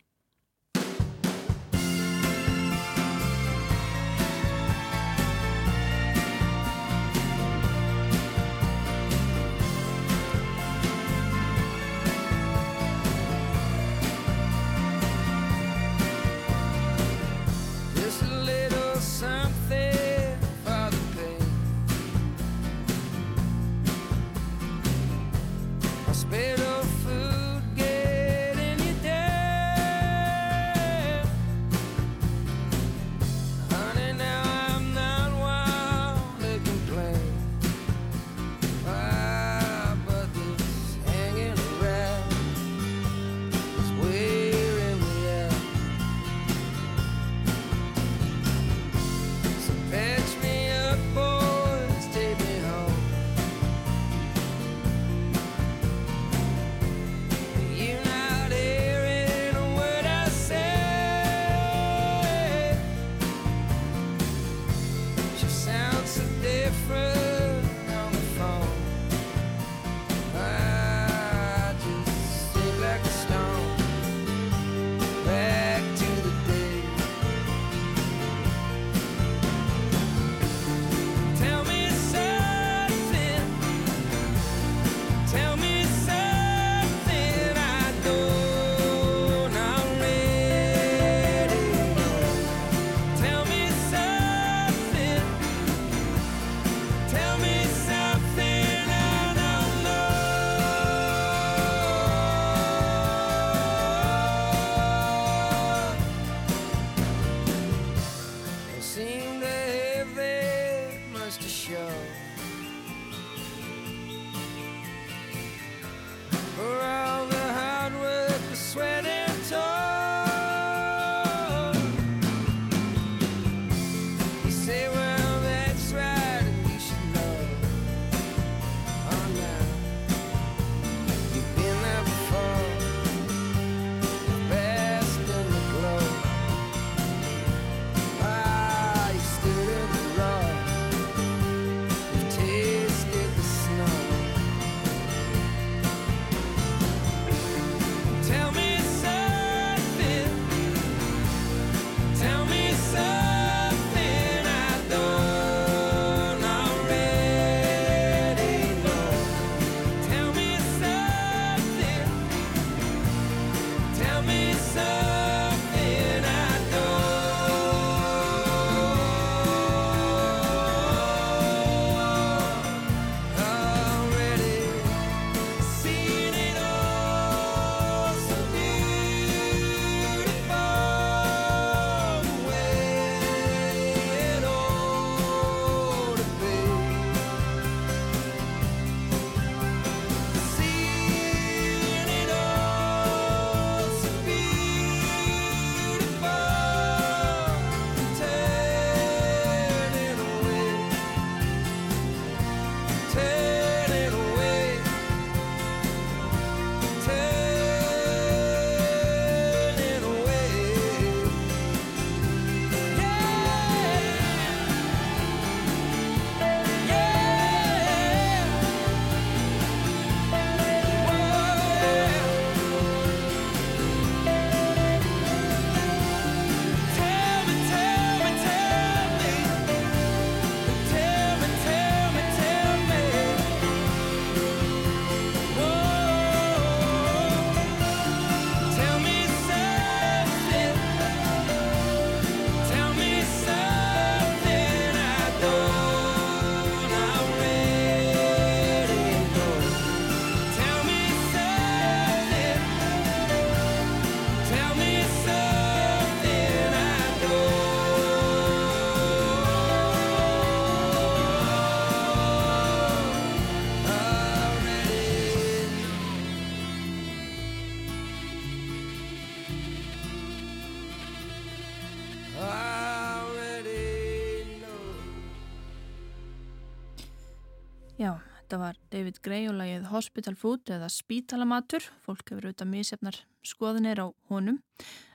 David Gray og lagið Hospital Food eða Spítalamatur. Fólk hefur auðvitað mísefnar skoðinir á honum.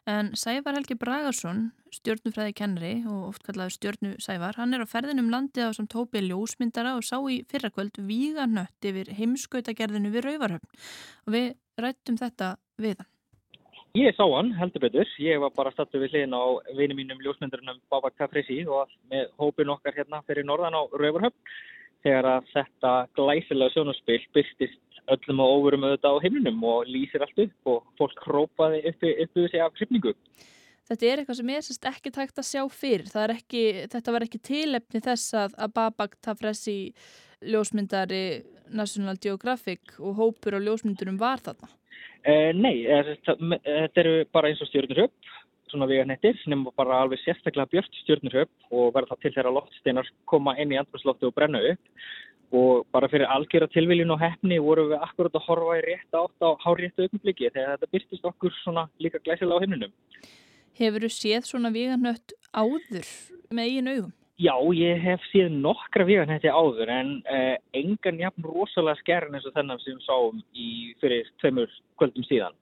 En Sævar Helgi Bragarsson, stjórnufræði kennari og oft kallaður stjórnu Sævar, hann er á ferðinum landið á sem tópi ljósmyndara og sá í fyrrakvöld víganött yfir heimskautagerðinu við Rauvarhöfn. Og við rættum þetta við hann. Ég sá hann, heldur betur. Ég var bara stattu við hliðin á vini mínum ljósmyndurinnum Babak Kafrisi og með hópin okkar hérna fyrir norðan á Rauvarhöfn þegar að þetta glæsilega sjónaspill byrstist öllum og óverum auðvitað á heimlinum og lýsir allt upp og fólk hrópaði uppi uppi sig af krypningu. Þetta er eitthvað sem er sérst ekki tækt að sjá fyrir. Ekki, þetta var ekki tilefni þess að, að Babak Kafrisi ljósmyndari National Geographic og hópur á ljósmyndurum var þarna. Uh, nei, þetta eru bara eins og stjórnurhjöpp, svona veganettir, er bara alveg sérstaklega björnt stjórnurhjöpp og verða það til þeirra loftsteinar koma inn í andrumsloftu og brenna upp og bara fyrir algjör að tilviljun og hefni vorum við akkurat að horfa í rétt átt á háréttu augnumbliki þegar þetta byrstist okkur svona líka glæsilega á himnunum. Hefur þú séð svona veganött áður með eigin augum? Já, ég hef síð nokkra veganætti áður en uh, engan jafn rosalega skerðin eins og þennan sem við sáum í fyrir tveimur kvöldum síðan.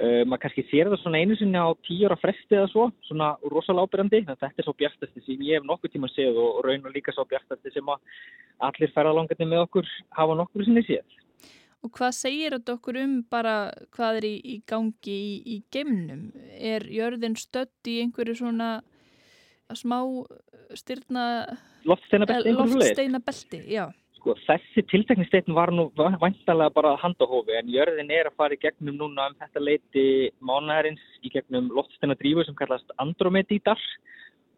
Uh, maður kannski sér það svona einu sinni á tíur á fresti eða svo, svona rosalega ábyrgandi, þetta er svo bjartasti sem ég hef nokkur tíma séð og raun og líka svo bjartasti sem allir ferðalangandi með okkur hafa nokkur sinni séð. Og hvað segir þetta okkur um bara hvað er í, í gangi í, í geimnum? Er jörðin stött í einhverju svona smá styrna loftsteinabelti sko, þessi tilteknisteitn var nú vantalega bara handahófi en jörðin er að fara í gegnum núna um þetta leiti mánæðarins í gegnum loftsteinadrífu sem kallast Andromedítar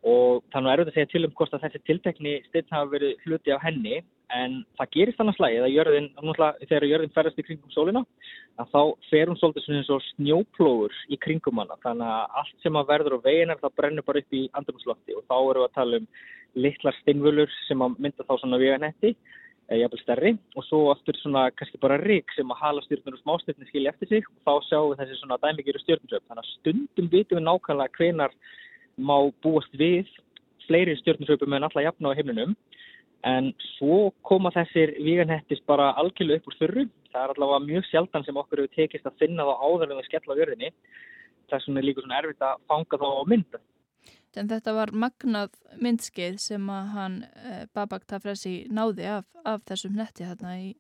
og þannig er auðvitað að segja til um hvort að þessi tiltekni steinn hafa verið hluti af henni en það gerist annars lagi að jörðin, þegar jörðin ferðast í kringum sólina að þá fer hún svolítið eins og snjóplóður í kringum hana. Þannig að allt sem að verður á veginar það brennur bara upp í andrumslofti og þá eru við að tala um litlar steinvölur sem að mynda þá svona veganetti eða jafnvel stærri. Og svo aftur svona kannski bara rík sem að hala stjórnur og smástöfni skilja eftir sig. Og þá sjáum við þessi svona dæmikýru stjórnusöp þannig að stundum vitum við nákvæmlega hvenar má búast við fleiri stjórnusöpum en alltaf jafna á heimlinum en svo koma þessir víganhettis bara algjörlega upp úr þurru. Það er allavega mjög sjaldan sem okkur hefur tekist að finna þá áður en það skella á jörðinni. Þess vegna er líka svona erfitt að fanga þá á mynda En þetta var magnað myndskeið sem að hann eh, Babak Tafresi náði af, af þessum netti hérna í,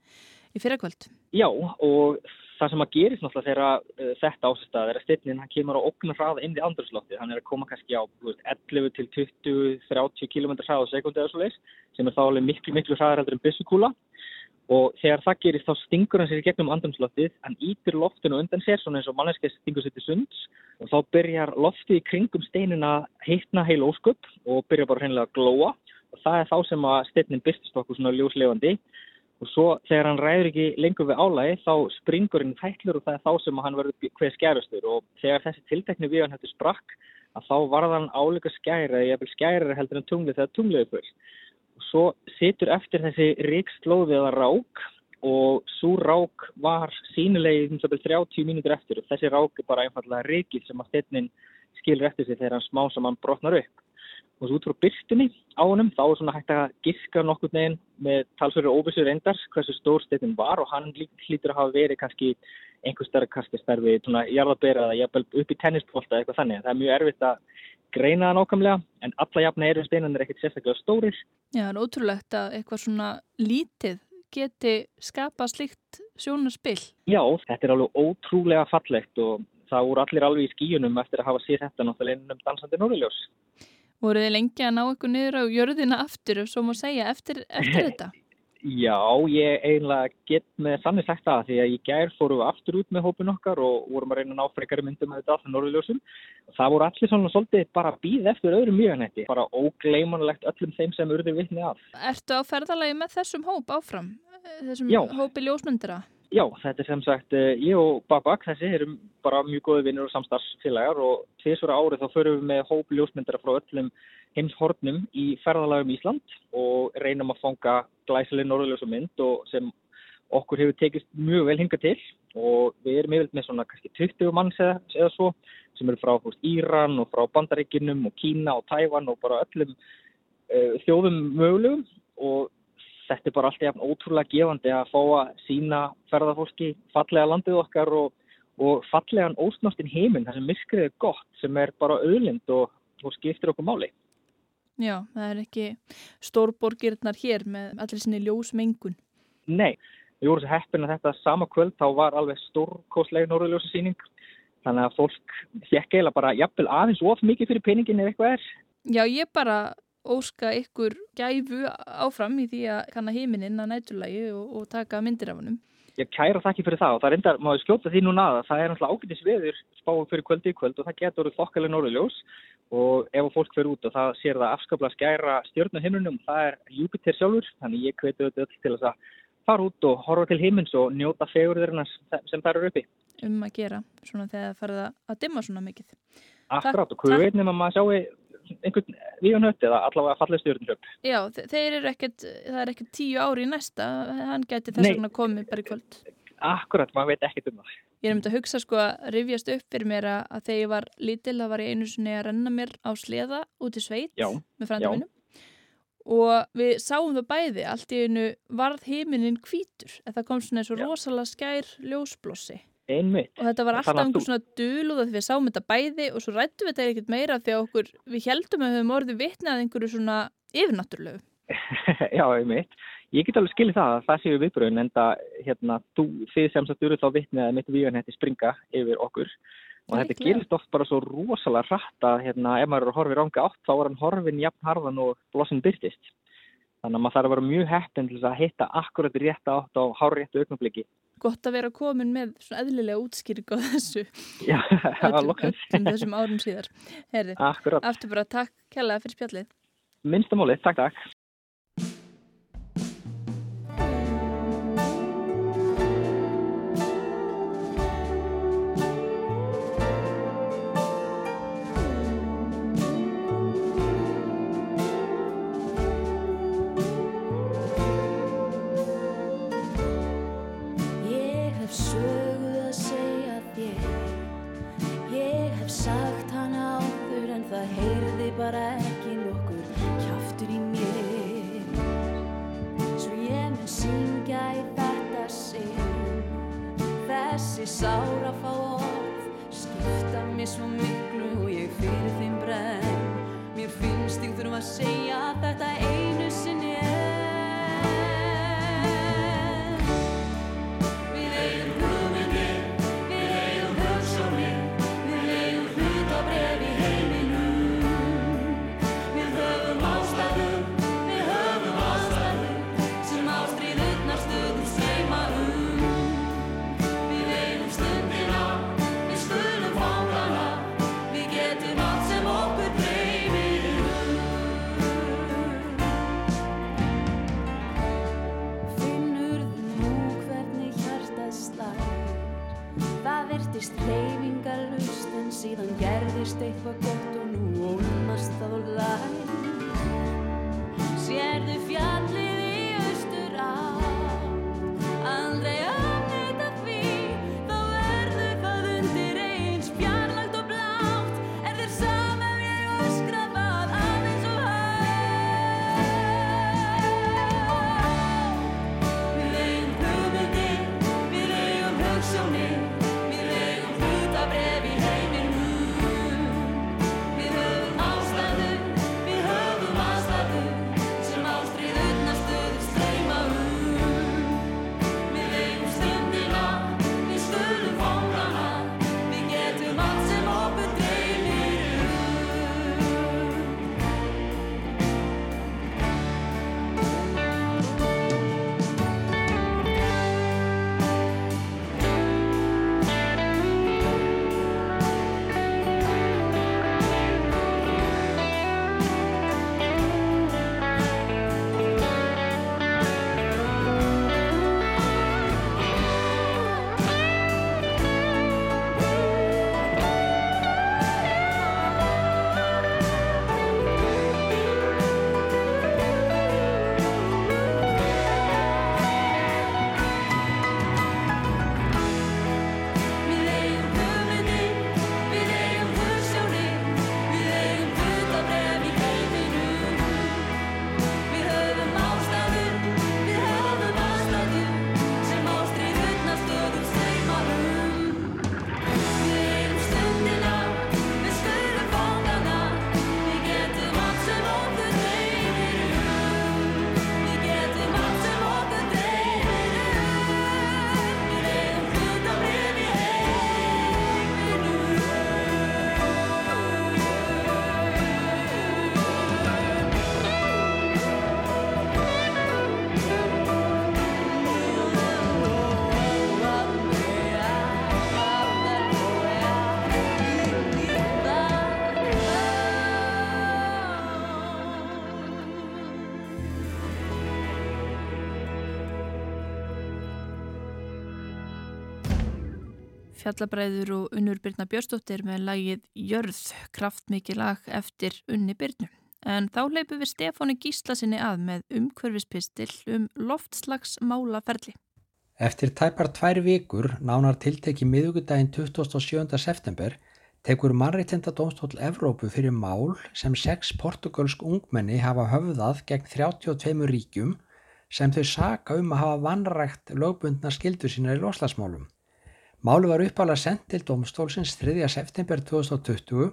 í fyrrakvöld. Já og það sem að gerist náttúrulega þegar uh, þetta ásistað er að styrnin hann kemur á okna hraða inn í andurslótti hann er að koma kannski á veist, 11 til 20-30 km hraða sekundi eða svo leiðs sem er þá alveg miklu miklu hraðar heldur en byssukúla og þegar það gerist þá stingur hann sér í gegnum andurslóttið hann ítir loftinu undan sér svona eins og manneskei stingur sér til sunds. Og þá byrjar loftið í kringum steinin að heitna heil ósköp og byrjar bara hreinlega að glóa. Og það er þá sem að styrnin byrstist okkur svona ljóslefandi og svo þegar hann ræður ekki lengur við álægi þá springur hann fællur og það er þá sem hann verður hver skærastur. Og þegar þessi tiltekni við hann hættu sprakk að þá var hann áleika skæri eða skæri heldur en tunglið þegar tungliði fyrst svo situr eftir þessi ríkslóði eða rák og svo rák var sínilegi um 30 mínútur eftir. Og þessi rák er bara einfallega ríkið sem að stefnin skilur eftir sig þegar hann smá sem hann brotnar upp og út frá byrstunni á honum þá er svona hægt að giska nokkur neginn með talsverður óvissur endars hversu stór steytin var og hann hlýtur að hafa verið kannski einhver starf kastastarfi, svona jarðabera eða jafnvel upp í tennispólta eitthvað þannig. Það er mjög erfitt að greina það nákvæmlega en alla jafna eru steinan er ekkert sérstaklega stórir. Já, er ótrúlegt að eitthvað svona lítið geti skapa slikt sjónarspill. Já, þetta er alveg ótrúlega fallegt og það voru allir alveg í skíunum eftir að hafa sér þetta náttúrulega innum dansandi Núriljós. Voruð þið lengi að ná eitthvað niður á jörðina aftur, ef svo má segja, eftir, eftir þetta? Já, ég einlega get með sannir sagt það því að ég gær fóru aftur út með hópin okkar og vorum að reyna að ná frekari myndum með þetta alltaf norðiljósum. Það voru allir svona svolítið bara býð eftir öðrum mjöganetti, bara ógleimanlegt öllum þeim sem urður vittni af. Ertu á ferðalagi með þessum hóp áfram, þessum Já. hópi ljósmyndira? Já, þetta er sem sagt, eh, ég og Babak, þessi, erum bara mjög góði vinnur og samstarfsfélagar og tviðsvara árið þá förum við með hóp ljósmyndara frá öllum heimshornum í ferðalagum Ísland og reynum að fanga glæsileg norðljósumynd og sem okkur hefur tekist mjög vel hinga til og við erum yfirlega með svona kannski 20 manns eða, eða svo sem eru frá fúst, Íran og frá Bandaríkinum og Kína og Tævan og bara öllum uh, þjóðum mögulegum og þetta er bara alltaf ótrúlega gefandi að fá að sína ferðarfólki fallega landið okkar og, og fallegan ósnáttinn heiminn þar sem myrkrið er gott sem er bara auðlind og, og skiptir okkur máli. Já, það er ekki stórborgirnar hér með allir sinni ljósmengun. Nei, við vorum svo heppin að þetta sama kvöld þá var alveg stórkostleg norðurljósasýning þannig að fólk fjekk eiginlega bara jafnvel aðeins of mikið fyrir peningin eða eitthvað er. Já, ég bara óska ykkur gæfu áfram í því að kanna heiminin að nætulagi og, og taka myndir af hannum. Ég kæra þakki fyrir það og það er enda, maður skjóta því núna að það er náttúrulega ágætis veður spáum fyrir kvöldi í kvöld og það getur þokkalega norðuljós og ef fólk fyrir út og það sér það afskaplega skæra stjórnuhimnunum, það er Júpiter sjálfur, þannig ég hveti þetta öll til þess að fara út og horfa til himins og njóta fegurðurinnar sem það eru uppi. Um að gera, svona þegar það farið að dimma svona mikið. Akkurát og hvað veit nefnum að maður sjáu einhvern víganhött eða allavega fallið stjórnum Já, þeir eru ekkert, það er ekkert tíu ári í næsta, hann geti þess vegna komið bara í kvöld. Akkurat, maður veit ekkert um það. Ég er um þetta að hugsa sko að rifjast upp fyrir mér að þegar ég var lítil þá var ég einu sinni að renna mér á sleða út í sveit já, með frænda og við sáum það bæði allt í einu varð heiminin kvítur það kom svona eins og rosalega skær ljósblossi Einmitt. og þetta var alltaf einhver svona duluð að við sáum þetta bæði og svo rættum við þetta ekkert meira því að okkur, við heldum að við höfum orðið vitnað einhverju svona yfirnáttúrulegu. Já, einmitt. Ég get alveg skilið það að það séu viðbröðin en það, hérna, þú, þið sem sagt eru þá vitnið að mitt víganhetti springa yfir okkur. Og þetta gerist oft bara svo rosalega hratt að hérna, ef maður eru að horfa í ranga átt þá er hann horfin jafn harðan og blossin byrtist þannig að maður þarf að vera mjög heppin til að hitta akkurat rétt átt á háréttu auknabliki Gott að vera komin með svona eðlilega útskýring á þessu. Já, öllum, öllum þessum árum síðar. Herri, Akkurat Aftur bara takk kælega fyrir spjallið. Minnstamáli, takk takk Fjallabræður og Unnur Byrna Björstóttir með lagið Jörð, kraftmikið lag eftir Unni Byrnu. En þá leipum við Stefáni Gíslasinni að með umhverfispistil um loftslagsmálaferli. Eftir tæpar tvær vikur, nánar tiltekki miðugudaginn 27. september, tekur mannreitenda dómstól Evrópu fyrir mál sem sex portugalsk ungmenni hafa höfðað gegn 32 ríkjum sem þau saka um að hafa vannrægt lögbundna skildur sína í loslasmálum. Málu var uppálega sendt til domstólsins 3. september 2020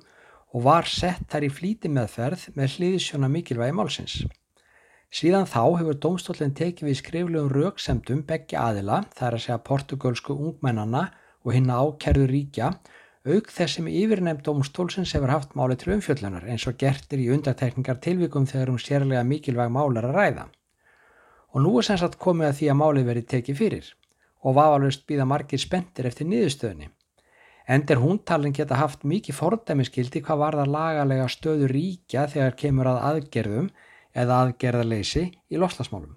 og var sett þar í flíti meðferð með hliðisjóna mikilvægi málsins. Síðan þá hefur domstólinn tekið við skriflegum rauksemdum begge aðila, það er að segja portugalsku ungmennana og hinna ákerðu ríkja, auk þess sem yfirnefnd domstólsins hefur haft máli til umfjöllunar eins og gertir í undartekningar tilvikum þegar um sérlega mikilvæg mál er að ræða og nú er sem sagt komið að því að málið verið tekið fyrir og vafalust býða margir spendir eftir niðurstöðni. Endur húntalinn geta haft mikið fordæmiskildi hvað var það lagalega stöðu ríkja þegar kemur að aðgerðum eða aðgerðaleysi í loslasmálum.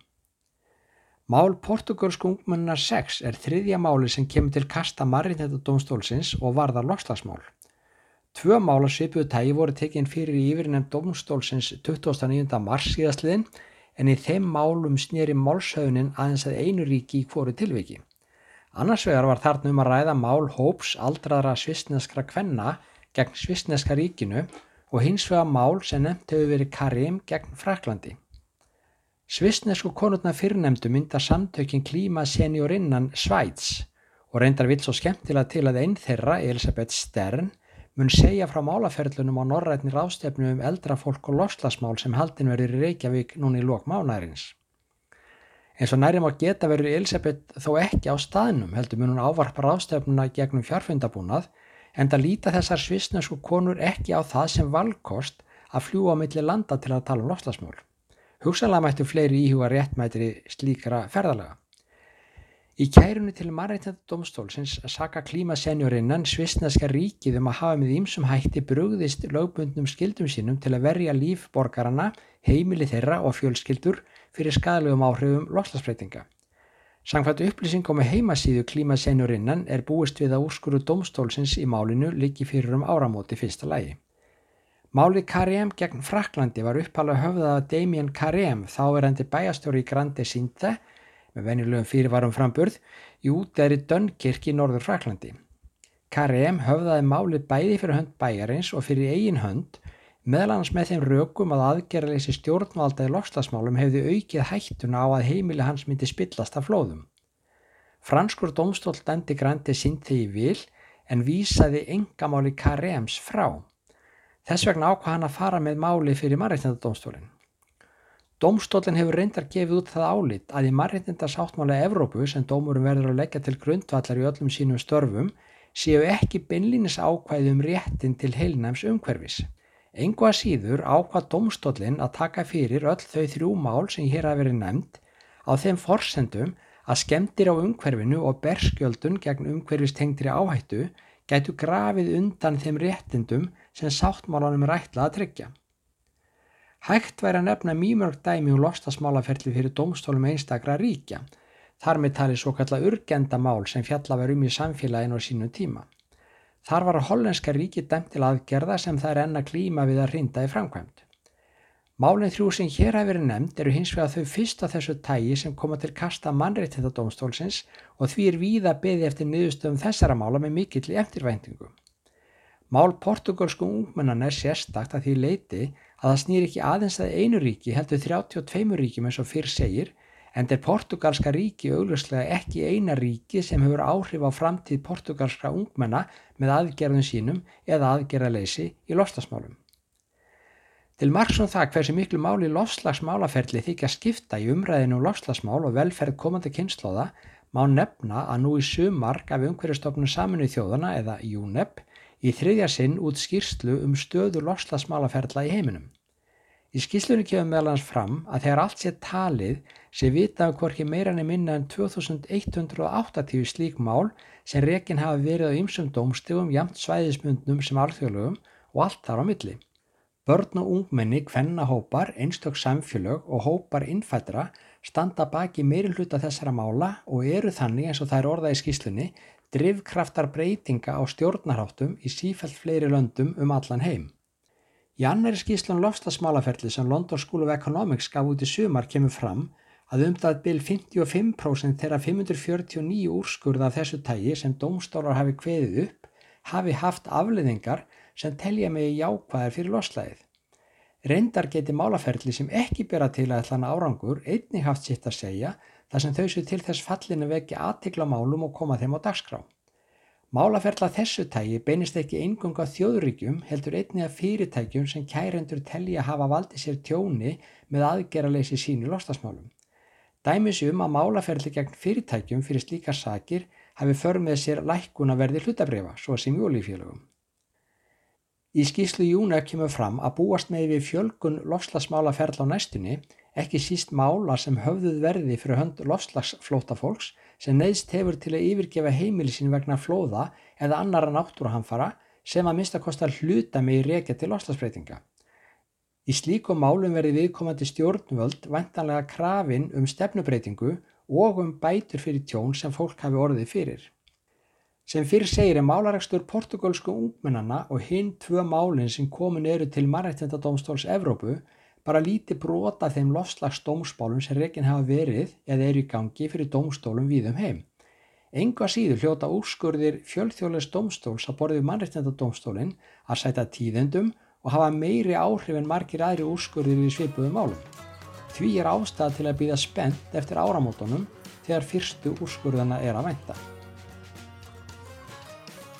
Mál Portugalsku ungmennar 6 er þriðja máli sem kemur til kasta Marinhetadómstólsins og varða loslasmál. Tvö mála svipuðu tægi voru tekinn fyrir í yfirnefn Dómstólsins 29. mars síðastliðin en í þeim málum snýri málshaunin aðeins að einu ríki í hvoru tilviki. Annars vegar var þarna um að ræða mál hóps aldraðra svistneskra kvenna gegn svistneska ríkinu og hins vegar mál sem nefnt hefur verið Karim gegn Fraklandi. Svistnesku konurna fyrrnemdu mynda samtökin klíma seniorinnan Svæts og reyndar vilt svo skemmtilega til að einn þeirra, Elisabeth Stern, mun segja frá málaferlunum á norrætni rástefnu um eldra fólk og loslasmál sem haldin verður í Reykjavík núna í lok Eins og nærim á geta verður Elisabeth þó ekki á staðnum heldur mun hún ávarpa rástefnuna gegnum fjárfundabúnað en það líta þessar svisnesku konur ekki á það sem valkost að fljúa á milli landa til að tala um loslasmál. Hugsanlega mættu fleiri íhuga réttmætri slíkra ferðalega. Í kærunni til Marættadómstólsins saka klímasenjórinnan Svisneska ríkið um að hafa með ímsum hætti brugðist lögbundnum skildum sínum til að verja líf borgarana, heimili þeirra og fjölskyldur fyrir skadalegum áhrifum loslasbreytinga. Samkvæmt upplýsingum með heimasíðu klímasenjórinnan er búist við að úrskuru domstólsins í málinu líki fyrir um áramóti fyrsta lægi. Máli Karem gegn Fraklandi var uppalega höfðað að Damien Karem þá er hendur bæjastjóri í Grandi Sinte með venjulegum fyrirvarum framburð í útæri Dönkirk í norður Fraklandi. Karem höfðaði máli bæði fyrir hönd bæjarins og fyrir eigin hönd meðal annars með þeim rökum að aðgerðaleysi stjórnvalda í lokstasmálum hefði aukið hættuna á að heimili hans myndi spillast af flóðum. Franskur domstól dæmdi Grandi sínt þegar vil en vísaði engamáli Karems frá. Þess vegna ákvað hann að fara með máli fyrir marreitnendadómstólinn. Dómstólinn hefur reyndar gefið út það álit að í marriðnindar sáttmála Evrópu sem dómurum verður að leggja til grundvallar í öllum sínum störfum séu ekki beinlínis ákvæði um réttin til heilnæms umhverfis. Engu að síður ákvað dómstólinn að taka fyrir öll þau þrjú mál sem hér hafi verið nefnd á þeim forsendum að skemmtir á umhverfinu og berskjöldun gegn umhverfistengtri áhættu gætu grafið undan þeim réttindum sem sáttmálanum er ætlað að tryggja. Hægt væri að nefna mýmörg dæmi og um lostasmálaferli fyrir domstólum einstakra ríkja. Þar með tali svo kalla urgendamál sem fjalla var um í samfélaginu á sínu tíma. Þar var hollenska ríki dæmt til aðgerða sem það er enna klíma við að rinda í framkvæmt. Málinn þrjú sem hér hefur verið nefnd eru hins vegar þau fyrst af þessu tægi sem koma til kasta mannreitt þetta domstólsins og því er víða beði eftir niðurstöðum þessara mála með mikill í eftirvæntingu. Mál portugalsku ungmennan er sérstakt að því leiti að það snýr ekki aðeins að einu ríki heldur 32 ríkjum eins og fyrr segir en er portugalska ríki auglustlega ekki eina ríki sem hefur áhrif á framtíð portugalska ungmenna með aðgerðum sínum eða aðgerðaleysi í lofslagsmálum. Til margsum það hversu miklu máli lofslagsmálaferli þykja skipta í umræðinu um lofslagsmál og velferð komandi kynnslóða má nefna að nú í sumar gaf umhverjastofnun saminu í þjóðana eða UNEP í þriðja sinn út skýrslu um stöðu loslasmálaferðla í heiminum. Í skýrslunni kemur meðal hans fram að þegar allt sé talið sé vita af hvorki meirann er minna en 2180 slík mál sem rekin hafa verið á ymsum dómstegum jamt svæðismundnum sem alþjóðlögum og allt þar á milli. Börn og ungmenni, kvennahópar, einstök samfélög og hópar innfættra standa baki meiri hluta þessara mála og eru þannig eins og það er orðað í skýslunni drivkraftar breytinga á stjórnarháttum í sífælt fleiri löndum um allan heim. Í annari skíslan lofstasmálaferli sem London School of Economics gaf út í sumar kemur fram að umdæðt byl 55% þeirra 549 úrskurða af þessu tægi sem domstólar hafi kveðið upp hafi haft afliðingar sem telja megi jákvæðar fyrir loslæðið. Reyndar geti málaferli sem ekki bera til að ætlan árangur einnig haft sitt að segja þar sem þau séu til þess fallinu vekja aðtikla málum og koma þeim á dagskrá. Málaferla þessu tægi beinist ekki eingunga þjóðuríkjum heldur einnig að fyrirtækjum sem kærendur telli að hafa valdið sér tjóni með aðgerraleysi sínu lostasmálum. Dæmis um að málaferli gegn fyrirtækjum fyrir slíkar sakir hafi för með sér lækkuna verði hlutabriða, svo sem jólífélögum. Í skýslu Júna kemur fram að búast með við fjölgun lofslagsmálaferðla á næstunni, ekki síst mála sem höfðuð verði fyrir hönd lofslagsflótafólks sem neðst hefur til að yfirgefa heimilisin vegna flóða eða annara náttúruhamfara sem að mista kostar hluta með í reykja til lofslagsbreytinga. Í slíkum málum verði viðkomandi stjórnvöld vantanlega krafin um stefnubreitingu og um bætur fyrir tjón sem fólk hafi orðið fyrir. Sem fyrir segir er málaregstur portugalsku ungmennana og hinn tvö málinn sem komin eru til Marrættindadómstóls Evrópu bara líti brota þeim lofslags dómsbálum sem reyginn hafa verið eða eru í gangi fyrir dómstólum víðum heim. Enga síður hljóta úrskurðir fjöldþjóðlegs dómstóls að borðið Marrættindadómstólinn að sæta tíðendum og hafa meiri áhrif en margir aðri úrskurðir í svipuðum málum. Því er ástæða til að býða spennt eftir áramótonum þegar fyrstu úrskurðana er að vænta.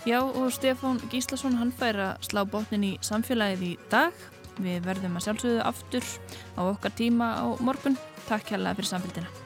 Já og Stefán Gíslason hann fær að slá botnin í samfélagið í dag. Við verðum að sjálfsögðu aftur á okkar tíma á morgun. Takk kærlega fyrir samfélgina.